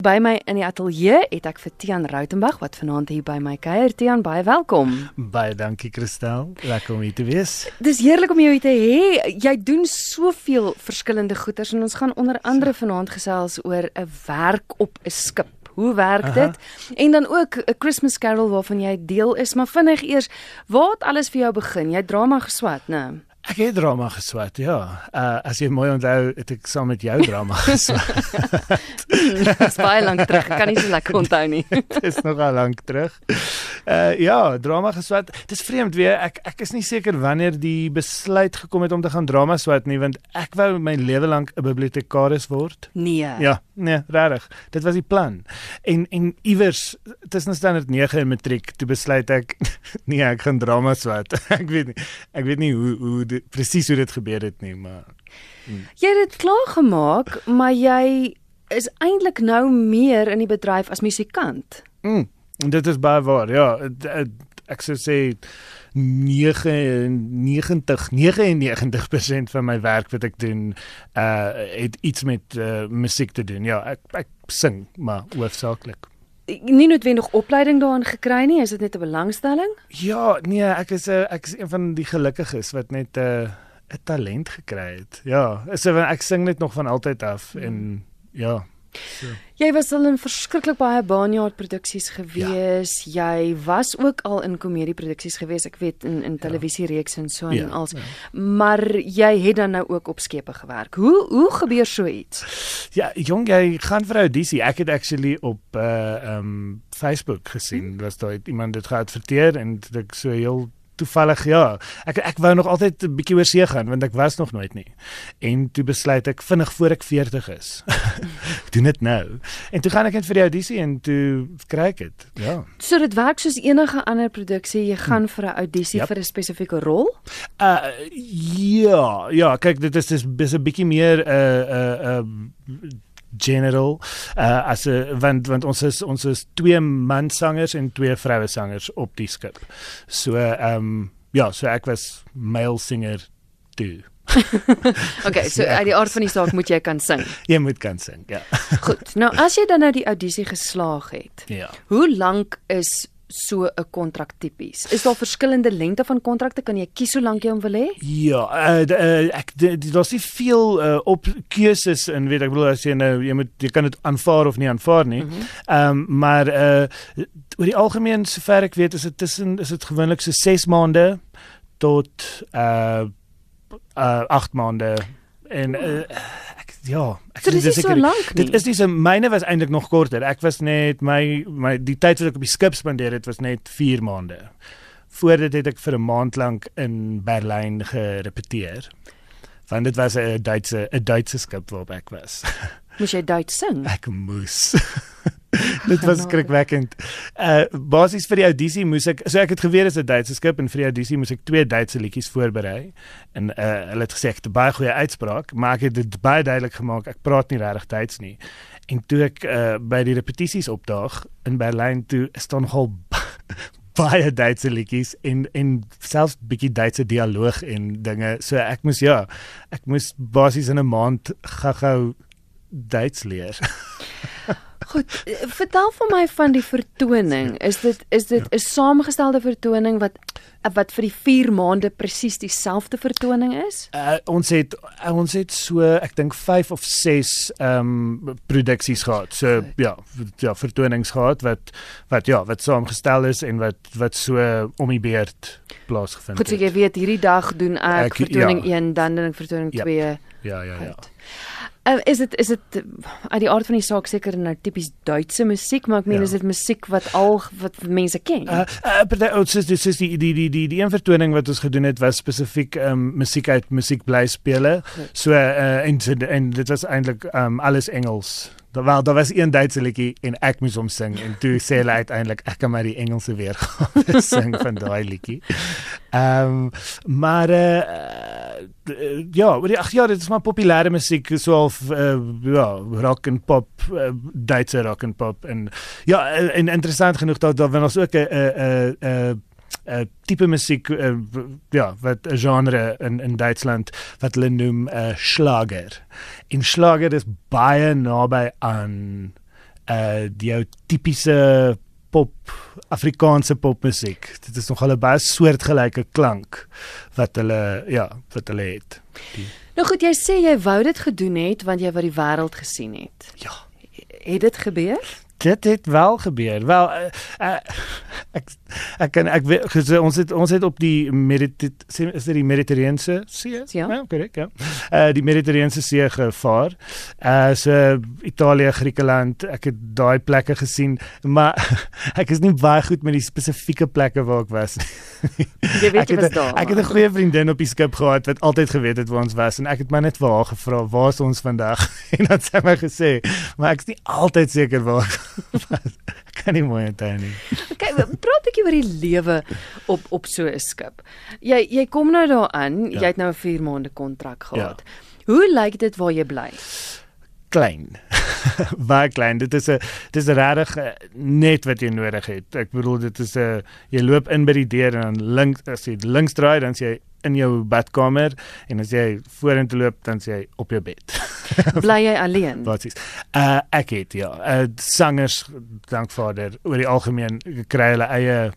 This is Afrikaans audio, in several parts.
By my in die ateljee het ek vir Tian Rautenbach wat vanaand hier by my kuier. Tian, baie welkom. Baie dankie Christel. Lekker om hier te wees. Dis heerlik om jou hier te hê. Jy doen soveel verskillende goeders en ons gaan onder andere vanaand gesels oor 'n werk op 'n skip. Hoe werk dit? Aha. En dan ook 'n Christmas Carol waarvan jy deel is, maar vinnig eers, waar het alles vir jou begin? Jy drama geswat, né? Nee? Ek het drama geswat, ja. Uh as jy mooi onthou, het ek saam met jou drama geswat. Dis baie lank terug. Ek kan nie so lekker onthou nie. Dis nog al lank terug. Uh ja, drama geswat. Dis vreemd weer. Ek ek is nie seker wanneer die besluit gekom het om te gaan drama swat nie, want ek wou my lewe lank 'n bibliotekaris word. Nee. Ja, nee, regtig. Dit was die plan. En en iewers tussen standaard 9 en matriek toe besluit ek nee, ek gaan drama swat. ek weet nie. Ek weet nie hoe hoe presies hoe dit gebeur het nie, maar hmm. jy het dit klaar gemaak, maar jy is eintlik nou meer in die bedryf as musikant. Mm, dit is baie waar. Ja, ek sou sê 99 99% van my werk wat ek doen uh het iets met uh, musiek te doen. Ja, ek ek sing, maar hoofsaaklik nie noodwendig opleiding daarin gekry nie, is dit net 'n belangstelling? Ja, nee, ek is 'n ek is een van die gelukkiges wat net 'n uh, 'n talent gekry het. Ja, so ek sing net nog van altyd af en ja. So. Jy was al in verskriklik baie baanjaar produksies gewees. Ja. Jy was ook al in komedie produksies gewees. Ek weet in in televisiereekse en so ja. en als. Ja. Maar jy het dan nou ook op skepe gewerk. Hoe hoe gebeur so iets? Ja, jong, jy gaan vir audisie. Ek het actually op uh um Facebook gesien, hmm. was daar iemand dit geadverteer en ek so heel toevallig ja. Ek ek wou nog altyd 'n bietjie oor see gaan want ek was nog nooit nie. En toe besluit ek vinnig voor ek 40 is. doen dit nou. En toe gaan ek net vir die audisie en toe kry ek dit. Ja. So dit werk soos enige ander produksie. Jy gaan hm. vir 'n audisie yep. vir 'n spesifieke rol? Uh ja, ja, kyk dit is dis 'n bietjie meer 'n uh, 'n uh, uh, general uh as 'n want want ons is ons is twee man sangers en twee vroue sangers op die skip. So ehm um, ja, so ek was male singer toe. okay, so uit die aard van die saak moet jy kan sing. Jy moet kan sing, ja. Goed. Nou as jy dan nou die audisie geslaag het. Ja. Hoe lank is so 'n kontrak tipies? Is daar verskillende lengte van kontrakte? Kan jy kies hoe lank jy hom wil hê? Ja, uh, uh, ek daar's nie veel uh, op keuses in weet ek bedoel as jy nou jy moet jy kan dit aanvaar of nie aanvaar nie. Mhm. Ehm mm um, maar uh oor die algemeen sover ek weet is dit tussen is dit gewoonlik so 6 maande tot uh uh 8 maande en uh, ja, ek so, dis nie so lank nie. Dit is nie so myne was eintlik nog korter. Ek was net my my die tyd wat ek op die skip spandeer het was net 4 maande. Voor dit het ek vir 'n maand lank in Berlyn gerepeteer. Want dit was 'n Duitse 'n Duitse skip waarop ek was. Moes jy Duits sing? Ek moes. dit was skrikwekkend. Uh basies vir die audisie moes ek so ek het geweet dit is 'n Duitse skip en vir die audisie moes ek twee Duitse liedjies voorberei. En uh hulle het gesê ek het baie goeie uitspraak, maar ek het dit baie duidelik gemaak ek praat nie regtig Duits nie. En toe ek uh by die repetisies opdaag in Berlyn toe staan nogal baie Duitse liedjies en en selfs bietjie Duitse dialoog en dinge. So ek moes ja, ek moes basies in 'n maand gou-gou Duits leer. Goed, vertel vir my van die vertoning. Is dit is dit 'n ja. saamgestelde vertoning wat wat vir die 4 maande presies dieselfde vertoning is? Uh, ons het uh, ons het so ek dink 5 of 6 ehm um, produksies gehad. So okay. ja, ja, vertonings gehad wat wat ja, wat saamgestel is en wat wat so om die beurt plaasgevind het. Goed, so jy weet hierdie dag doen ek, ek vertoning 1, ja. dan dan vertoning 2. Ja, ja, ja. ja. Uh, is dit is dit uit die aard van die saak seker nou tipies Duitse musiek, maar ek meen ja. is dit musiek wat al wat mense ken? Uh, uh oh, this is die die die die die een vertoning wat ons gedoen het was spesifiek um musiek uit musiek bly spele. So uh en en dit was eintlik um alles Engels. Daar wel daar was een Duitse liedjie en ek moes hom sing en toe sê hulle uiteindelik ek kan maar die Engelse weer sing van daai liedjie. Ehm um, maar uh, ja, maar ag ja, dit is maar populêre musiek so half uh, ja, rock en pop, uh, Duitse rock en pop en ja, en interessant genoeg dat daar was ook 'n 'n 'n 'n tipe musiek uh, ja wat 'n genre in in Duitsland wat hulle noem 'n uh, Schlager. In Schlager is baie naby aan uh die tipiese pop Afrikaanse popmusiek. Dit is nogal 'n baie soortgelyke klank wat hulle ja, wat hulle het. Die, Nou goed, jy sê jy wou dit gedoen het want jy wou die wêreld gesien het. ja, Het dit gebeur? Dit het wel gebeur. Wel uh, uh, ek ek kan ek weet so, ons het ons het op die Mediter is dit die Mediterrane See? Ja. ja korrek, ja. Uh die Mediterrane See gevaar. Uh so Italië, Griekeland, ek het daai plekke gesien, maar ek is nie baie goed met die spesifieke plekke waar ek was nie. Jy weet jy het was daar. Ek het 'n goeie vriendin op die skip gehad wat altyd geweet het waar ons was en ek het maar net vir haar gevra, "Waar is ons vandag?" En dan het sy my gesê, maar ek is nie altyd seker waar. Ek kan nie mooi onthou nie. Kyk, praat 'n bietjie oor die lewe op op so 'n skip. Jy jy kom nou daaraan, Ja. jy het nou 'n 4 maande kontrak gehad. Hoe lyk dit waar jy bly? Klein. Baie klein. Dit is 'n dit is regtig eh, net wat jy nodig het. Ek bedoel dit is 'n jy loop in by die deur en dan links as jy links draai dan is jy in jou badkamer en as jy vorentoe loop dan is jy op jou bed. Bly jy alleen? Wat is? Uh ek het ja, uh sangers dank Vader oor die algemeen kry hulle eie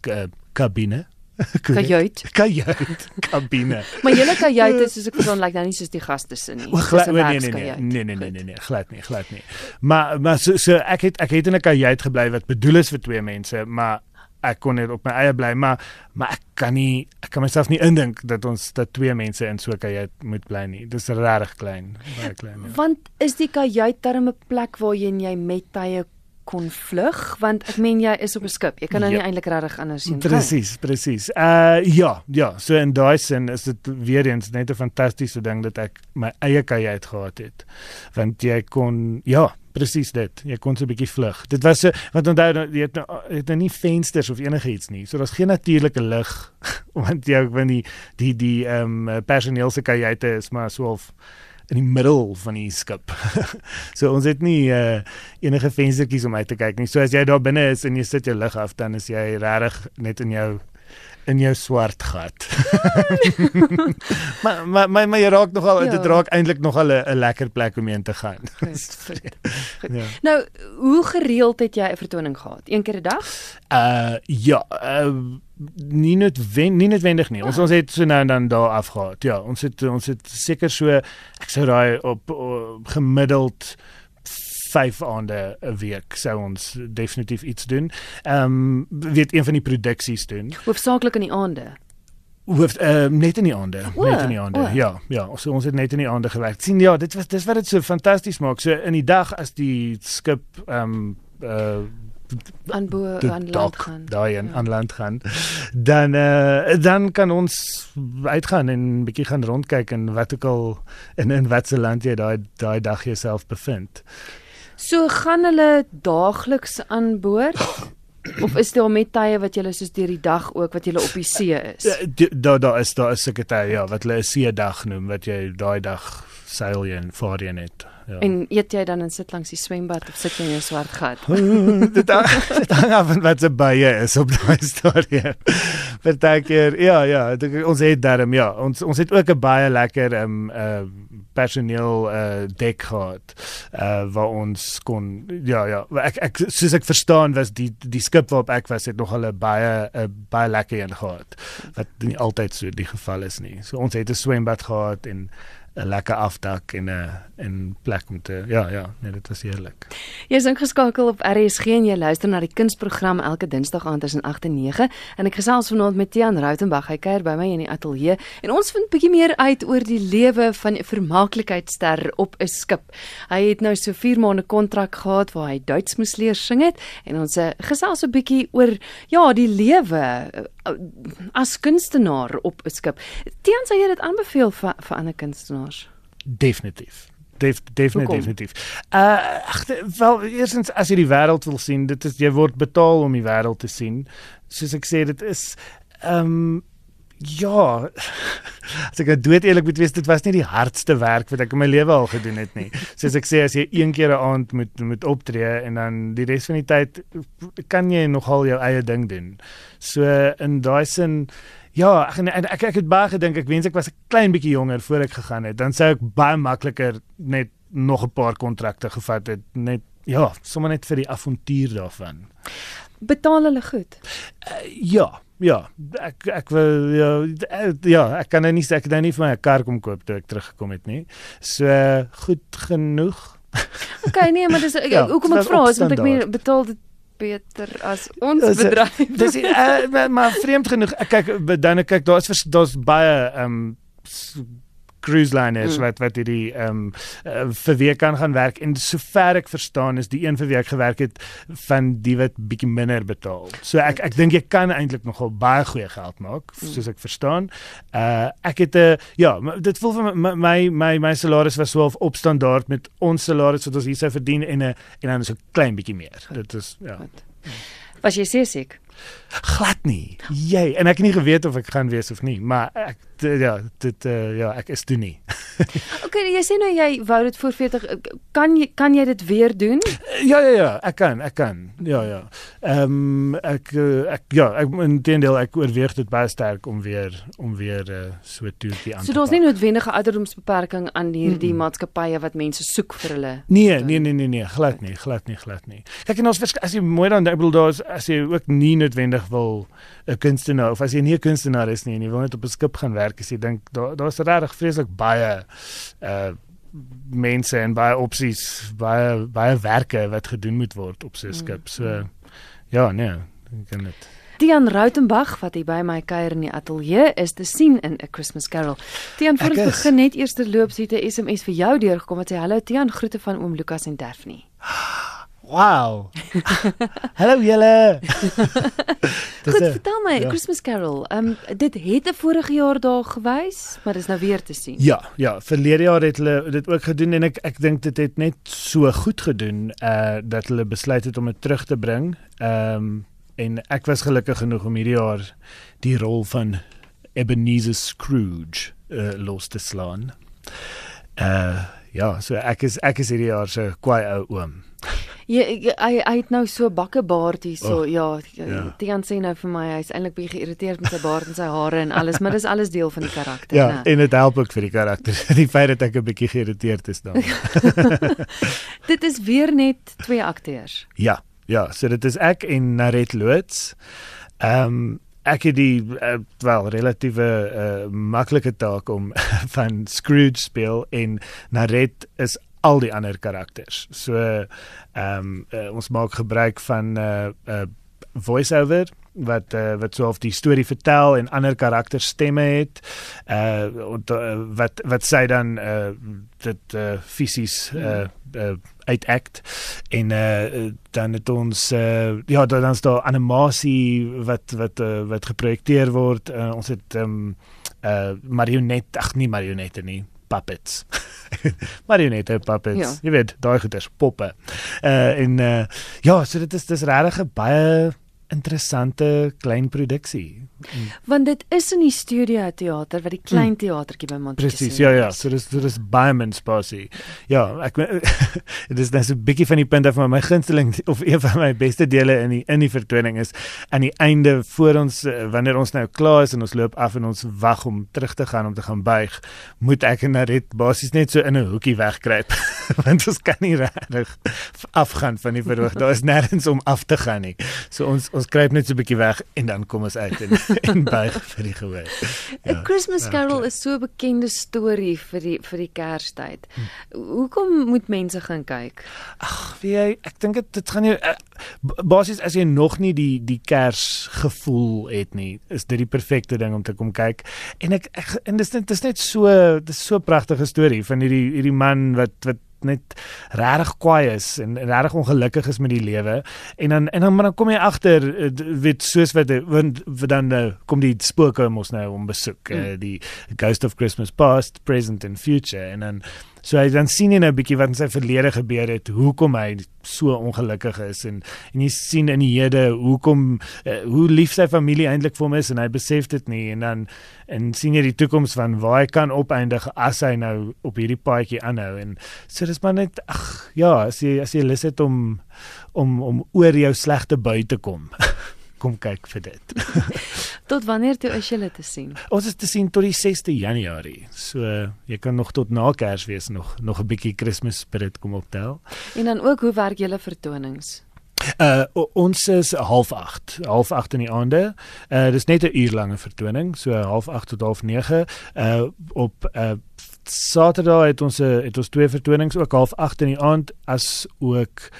k- kabine. Kajuit. Kajuit. Kabine. Maar julle kajuit is soos ek verstaan lyk nou nie soos die gaste se nie. O, glad 'n nee nee nee werkskajuit. nee nee nee Goed. nee nee glad nie glad nie. Maar maar so, so ek het ek het in 'n kajuit gebly wat bedoel is vir twee mense, maar ek kon net op my eie bly, maar maar ek kan nie ek kan myself nie indink dat ons dat twee mense in so 'n kajuit moet bly nie. Dis regtig klein, baie klein. Ja. Want is die kajuit darm 'n plek waarheen jy met tye kon vlug? Want ek meen jy is op 'n skip. Jy kan nou Ja. nie eintlik regtig anders sien. Presies, presies. Uh ja, ja, so in daai sin is dit weer eens net 'n fantastiese ding dat ek my eie kajuit gehad het. Want jy kon ja, presies dit. Jy kon so 'n bietjie vlug. Dit was so want onthou nou, jy het nou, jy het nou nie vensters of enigiets nie. So daar's geen natuurlike lig want jy want die die die ehm um, personeel se kajuite is maar so half in die middel van die skip. so ons het nie uh, enige venstertjies om uit te kyk nie. So as jy daar binne is en jy sit jou lig af, dan is jy regtig net in jou in jou swart gat. maar maar maar, maar jy raak nogal Ja. dit raak eintlik nogal 'n lekker plek om heen te gaan. Goed, goed. Goed. Ja. Nou, hoe gereeld het jy 'n vertoning gehad? Een keer 'n dag? Uh ja, uh, nie noodwendig nie noodwendig nie. Ons ons het so nou en dan daar afgehaat. Ja, ons het ons het seker so ek sou raai op, op gemiddeld 5 aande 'n week sou ons definitief iets doen. Ehm um, weet een van die produksies doen. Hoofsaaklik in die aande. Hoof uh, net in die aande, O, net in die aande. o. Ja, ja, so ons het net in die aande gewerk. sien ja, dit was dis wat dit so fantasties maak. So in die dag as die skip ehm um, uh aan bo aan land dak gaan. daai in Ja. aan land gaan dan uh, dan kan ons uitgaan en 'n bietjie gaan rondkyk en wat ook al in in watter land jy daai daai dag jouself bevind. So gaan hulle daagliks aan boord of is daar met tye wat julle soos deur die dag ook wat julle op die see is? Ja, Daar daar is daar is sekretary ja wat hulle 'n see dag noem wat jy daai dag seil jy en vaar jy net. Ja. En eet jy dan en sit langs die swembad of sit jy in jou swart gat? dit hang- dit hang af van wat se baie is op daai stadium. Partykeer ja ja, dit- ons het daarom ja, ons ons het ook 'n baie lekker ehm um, uh personeel uh dek gehad uh waar ons kon ja ja, ek ek soos ek verstaan was die die skip waarop ek was het nog 'n baie 'n baie lekker een gehad wat nie altyd so die geval is nie. So ons het 'n swembad gehad en 'n lekker afdak en 'n en plek om te ja ja, nee dit was heerlik. Jy's ingeskakel op RSG en jy luister na die kunsprogram elke Dinsdag aand tussen 8 en 9 en ek gesels vanaand met Tiaan Rautenbach. Hy kuier by my in die ateljee en ons vind bietjie meer uit oor die lewe van 'n vermaaklikheidster op 'n skip. Hy het nou so 4 maande kontrak gehad waar hy Duits moes leer sing het en ons uh, gesels 'n bietjie oor ja, die lewe uh, as kunstenaar op 'n skip. Tiaan, sou jy dit aanbeveel vir vir ander kunstenaars? Definitief. Def, definitief definitief. Uh ag de- wel eerstens as jy die wêreld wil sien, dit is jy word betaal om die wêreld te sien. Soos ek sê dit is ehm um, ja, as ek dood eerlik moet wees, dit was nie die hardste werk wat ek in my lewe al gedoen het nie. Soos ek sê as jy een keer 'n aand moet moet optree en dan die res van die tyd kan jy nogal jou eie ding doen. So in daai sin Ja, ek en, ek ek het baie gedink ek wens ek was 'n klein bietjie jonger voor ek gegaan het. Dan sou ek baie makliker net nog 'n paar kontrakte gevat het net ja, sommer net vir die avontuur daarvan. Betaal hulle goed? Uh, ja, ja, ek ek wil ja, ja, ek kan nou nie ek het nou nie vir my 'n kar kom koop toe ek teruggekom het nie. So goed genoeg. Okay, nee, maar dis Ja, hoekom ek vra is want ek meen betaal dit beter as ons Dis- bedryf. Dis uh, maar, vreemd genoeg. Ek kyk be- dan kyk daar's daar's baie ehm um, cruise liners Mm. wat wat hierdie ehm um, uh, vir wie kan gaan werk en sover ek verstaan is die een vir wie ek gewerk het van die wat bietjie minder betaal. So ek ek dink jy kan eintlik nogal baie goeie geld maak Mm. soos ek verstaan. Uh ek het 'n uh, ja, dit voel vir my my my, my salaris was so op standaard met ons salaris wat ons hier sou verdien en 'n en dan so klein bietjie meer. Dit is ja. Goed. Was jy seesiek? glad nie. Jy en ek het nie geweet of ek gaan wees of nie, maar ek ja, dit uh, ja, ek is toe nie. Okay, jy sê nou jy wou dit voor 40 kan jy kan jy dit weer doen? ja ja ja, ek kan, ek kan. Ja ja. Ehm um, ek ek ja, ek intendeel ek oorweeg dit baie sterk om weer om weer uh, so toertjie aan So daar's nie noodwendige ouderdomsbeperking aan hierdie Mm-mm. maatskappye wat mense soek vir hulle. Nee, nee nee nee nee, glad nie, glad nie, glad nie. Kyk en ons as jy mooi dan ek bedoel daar's as jy ook nie noodwendig wil 'n kunstenaar of as jy nie 'n kunstenaar is nie en jy wil net op 'n skip gaan werk, as jy dink daar daar's regtig vreeslik baie uh mense en baie opsies, baie baie werke wat gedoen moet word op so 'n skip. So ja, nee, ek kan dit. Tian Rautenbach wat hier by my kuier in die ateljee is te sien in 'n Christmas Carol. Tian, voor Ek ons is. begin net eers terloops het 'n SMS vir jou deurgekom wat sê hallo Tian, groete van oom Lukas en Daphne. Wow. Hallo julle. Goed, vertel my, ja. Christmas Carol. Ehm um, dit het 'n vorige jaar daar gewys, maar dis nou weer te sien. Ja, ja, verlede jaar het hulle dit ook gedoen en ek ek dink dit het net so goed gedoen uh dat hulle besluit het om dit terug te bring. Ehm um, en ek was gelukkig genoeg om hierdie jaar die rol van Ebenezer Scrooge uh, los te slaan. Uh ja, so ek is ek is hierdie jaar se kwaai ou oom. Jy hy hy het nou so bakke baard hierso. Oh, ja, ja. Tian sê nou vir my hy's eintlik bietjie geïrriteerd met sy baard en sy hare en alles, maar dis alles deel van die karakter, Ja, né? en dit help ook vir die karakter. Die feit dat ek 'n bietjie geïrriteerd is dan. Dit is weer net twee akteurs. Ja, ja, so dit is ek en Naret Loots. Ehm um, ek het die uh, wel relatiewe uh, maklike taak om van Scrooge speel en Naret is al die ander karakters. So ehm um, uh, ons maak gebruik van 'n uh, uh, voice-over wat uh, wat so of die storie vertel en ander karakters stemme het. Uh en uh, wat wat sy dan uh dit uh fisies uh, uh uitact en uh dan het ons uh ja dan dan's daar animasie wat wat uh, wat geprojekteer word. Uh, ons het um uh marionet ag nie marionette nie puppets. marionette puppets. Ja. Jy weet, daai goeders, poppe. Uh en uh ja, so dit is dis regtig 'n baie interessante klein produksie. Want dit is in die studio teater wat die klein teatertjie by Montjie. Presies. Ja ja, so dis so dis baie min spasie. Ja, ek dit is net so 'n bietjie van die punt af maar my gunsteling of een van my beste dele in die in die vertoning is aan die einde voor ons eh, wanneer ons nou klaar is en ons loop af en ons wag om terug te gaan om te gaan buig, moet ek en Naret basies net so in 'n hoekie wegkruip want ons kan nie regtig afgaan van die verhoog. Daar is nêrens om af te gaan nie. So ons ons kruip net so 'n bietjie weg en dan kom ons uit en en buig vir die gehoor. 'n Christmas ja, Carol is so 'n bekende storie vir die vir die Kerstyd. Hm. Hoekom moet mense gaan kyk? Ag, weet jy, ek dink dit dit gaan jou uh, b- basies as jy nog nie die die Kers gevoel het nie, is dit die perfekte ding om te kom kyk. En ek, ek en dis net dis net so dis so 'n pragtige storie van hierdie hierdie man wat wat net regtig kwaai is en, regtig ongelukkig is met die lewe en dan en dan maar dan kom jy agter eh, weet soos wat die- want dan uh, kom die spooke mos nou om besoek Mm. uh, die ghost of christmas past present and future en dan so hy dan sien jy nou 'n bietjie wat in sy verlede gebeur het hoekom hy so ongelukkig is en en jy sien in die hede hoekom uh, hoe lief sy familie eintlik vir hom is en hy besef dit nie en dan en sien jy die toekoms van waar hy kan opeindig as hy nou op hierdie paadjie aanhou en so dis maar net ag ja as jy as jy lus het om om om oor jou slegte bui te kom kom kyk vir dit. tot wanneer toe is julle te sien? Ons is te sien tot die 6de Januarie. So jy kan nog tot na Kersfees nog nog 'n bietjie Christmas spirit kom optel. En dan ook hoe werk julle vertonings? Uh ons is half 8, half 8 in die aande. Uh dis net 'n uur lange vertoning, so half 8 tot half 9. Uh op uh Saterdag het ons het ons twee vertonings ook half 8 in die aand as ook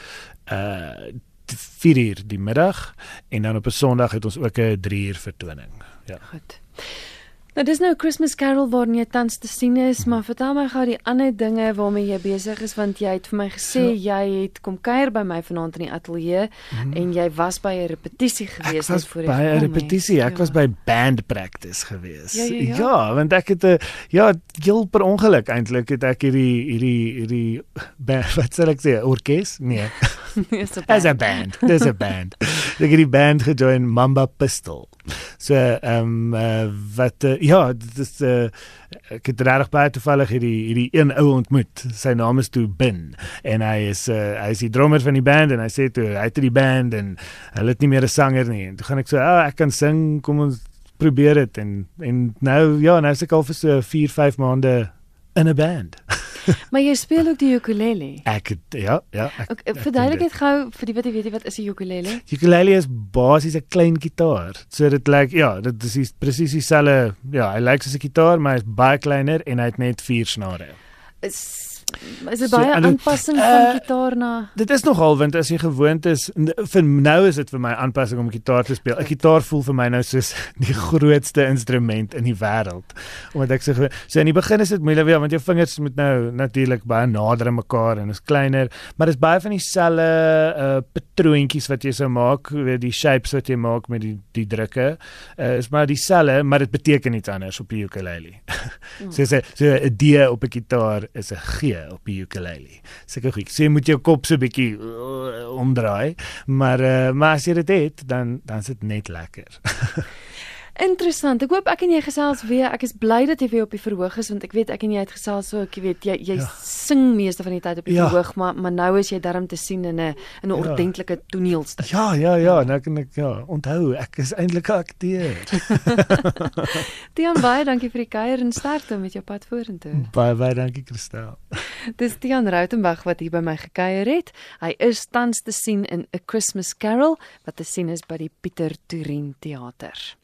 uh 4 uur die middag en dan op 'n Sondag het ons ook 'n 3 uur vertoning. Ja. Goed. Nou dis nou Christmas Carol waarin jy tans te sien is, maar vertel my gou die ander dinge waarmee jy besig is want jy het vir my gesê ja. jy het kom kuier by my vanaand in die ateljee mm. en jy was by 'n repetisie gewees net voor jy by 'n repetisie. Ek ja. was by band practice gewees. Ja, ja, ja. ja want ek het 'n ja, heel per ongeluk eintlik het ek hierdie hierdie hierdie band, wat sê ek sê orkes? Nee. As 'n band. Dis 'n band. Ek het die band gejoin Mamba Pistol. So ehm um, uh, wat uh, ja, dit is uh, ek het regtig baie toevallig hierdie hierdie een ou ontmoet. Sy naam is toe Bin en hy is uh, hy is die drummer van die band en hy sê toe hy het die band en hulle het nie meer 'n sanger nie. En toe gaan ek so, "Ag, oh, ek kan sing, kom ons probeer dit." En en nou ja, nou is ek al vir so 4, 5 maande in 'n band. maar jy speel ook die ukulele. Ek ja, ja. Ek, ek verduidelik net gou vir die wat jy weet wat is 'n ukulele? Ukulele is basies 'n klein gitaar. So dit lyk ja, dit is presies dieselfde. Ja, hy lyk soos 'n gitaar, maar hy's baie kleiner en hy het net 4 snare. Is is dit baie so, aanpassing uh, van gitaar na Dit is nogal want as jy gewoond is vir nou is dit vir my aanpassing om gitaar te speel. 'n Gitaar voel vir my nou soos die grootste instrument in die wêreld. Omdat ek so so in die begin is dit moeilik ja, want jou vingers moet nou natuurlik baie nader aan mekaar en is kleiner, maar dit is baie van dieselfde uh patroontjies wat jy sou maak, weet die shapes wat jy maak met die die drukke. Uh is maar dieselfde, maar dit beteken iets anders op die ukulele. Mm. so so 'n D op 'n gitaar is 'n G op die ukulele. Seker goed. Sê moet jou kop so bietjie uh, omdraai, maar uh, maar as jy dit het, dan dan is dit net lekker. Interessant. Ek hoop ek en jy gesels weer. Ek is bly dat jy weer op die verhoog is want ek weet ek en jy het gesels so ek weet jy jy ja. sing meeste van die tyd op die ja. verhoog maar maar nou is jy darm te sien in 'n in 'n ja. ordentlike toneelstuk. Ja, ja, ja, nou kan ek ja, onthou ek is eintlik 'n akteur. Tiaan baie dankie vir die kuier en sterkte met jou pad vorentoe. Baie baie dankie Christel. Dis Tiaan Rautenbach wat hier by my gekuier het. Hy is tans te sien in 'n Christmas Carol wat te sien is by die Pieter Turin Theater.